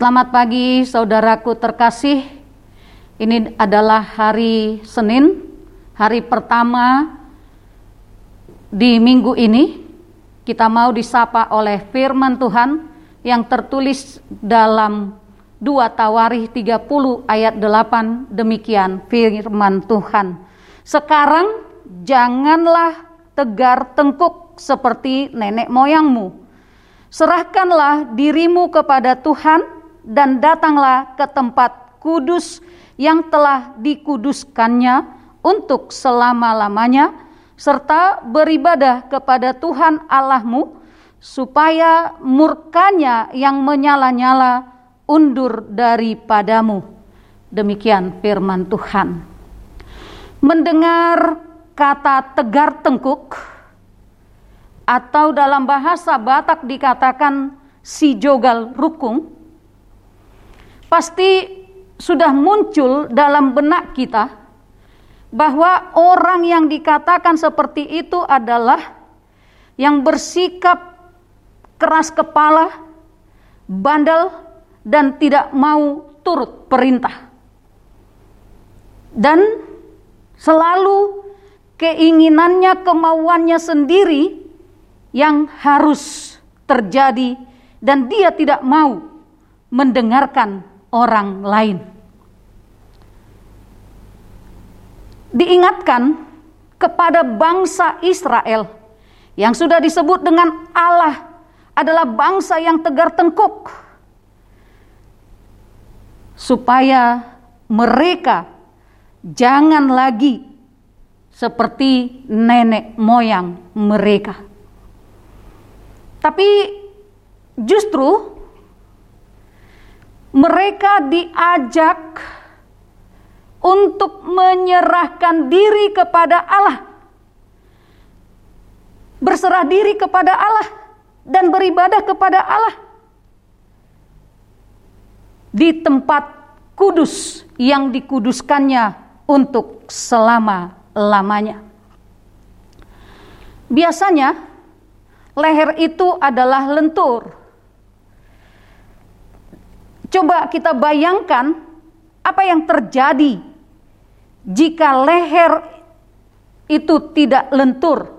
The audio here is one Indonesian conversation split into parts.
Selamat pagi saudaraku terkasih. Ini adalah hari Senin, hari pertama di minggu ini. Kita mau disapa oleh firman Tuhan yang tertulis dalam 2 Tawarikh 30 ayat 8 demikian firman Tuhan. Sekarang janganlah tegar tengkuk seperti nenek moyangmu. Serahkanlah dirimu kepada Tuhan dan datanglah ke tempat kudus yang telah dikuduskannya untuk selama-lamanya serta beribadah kepada Tuhan Allahmu supaya murkanya yang menyala-nyala undur daripadamu. Demikian firman Tuhan. Mendengar kata tegar tengkuk atau dalam bahasa Batak dikatakan si jogal rukung pasti sudah muncul dalam benak kita bahwa orang yang dikatakan seperti itu adalah yang bersikap keras kepala, bandel, dan tidak mau turut perintah. Dan selalu keinginannya, kemauannya sendiri yang harus terjadi dan dia tidak mau mendengarkan orang lain. Diingatkan kepada bangsa Israel yang sudah disebut dengan Allah adalah bangsa yang tegar tengkuk supaya mereka jangan lagi seperti nenek moyang mereka. Tapi justru mereka diajak untuk menyerahkan diri kepada Allah, berserah diri kepada Allah, dan beribadah kepada Allah di tempat kudus yang dikuduskannya untuk selama-lamanya. Biasanya, leher itu adalah lentur Coba kita bayangkan apa yang terjadi jika leher itu tidak lentur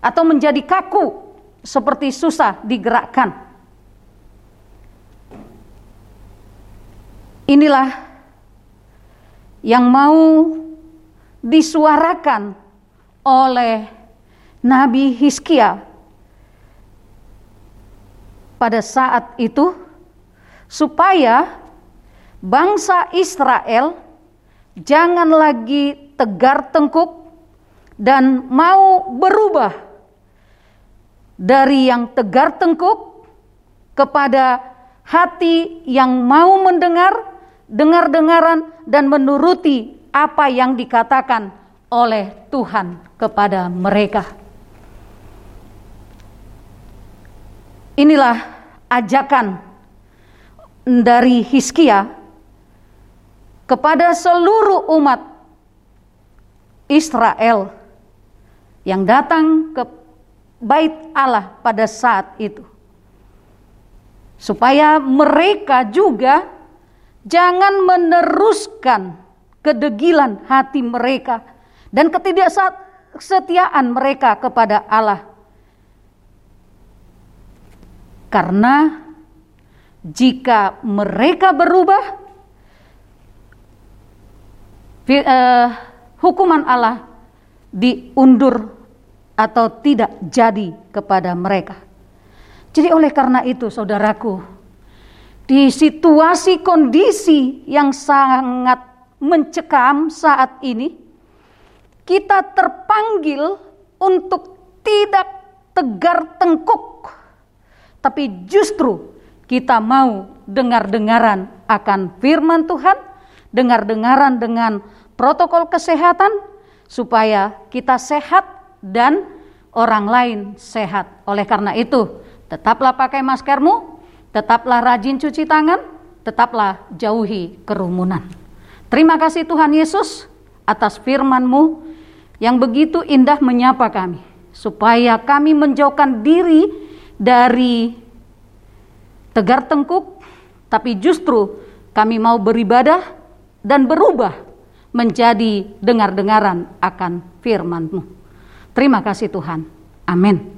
atau menjadi kaku seperti susah digerakkan. Inilah yang mau disuarakan oleh Nabi Hizkia pada saat itu supaya bangsa Israel jangan lagi tegar tengkuk dan mau berubah dari yang tegar tengkuk kepada hati yang mau mendengar, dengar-dengaran dan menuruti apa yang dikatakan oleh Tuhan kepada mereka. Inilah ajakan dari Hiskia kepada seluruh umat Israel yang datang ke bait Allah pada saat itu. Supaya mereka juga jangan meneruskan kedegilan hati mereka dan ketidaksetiaan mereka kepada Allah. Karena jika mereka berubah, uh, hukuman Allah diundur atau tidak jadi kepada mereka. Jadi oleh karena itu saudaraku, di situasi kondisi yang sangat mencekam saat ini, kita terpanggil untuk tidak tegar tengkuk, tapi justru kita mau dengar-dengaran akan firman Tuhan, dengar-dengaran dengan protokol kesehatan, supaya kita sehat dan orang lain sehat. Oleh karena itu, tetaplah pakai maskermu, tetaplah rajin cuci tangan, tetaplah jauhi kerumunan. Terima kasih Tuhan Yesus atas firman-Mu yang begitu indah menyapa kami, supaya kami menjauhkan diri dari tegar tengkuk tapi justru kami mau beribadah dan berubah menjadi dengar-dengaran akan firman-Mu. Terima kasih Tuhan. Amin.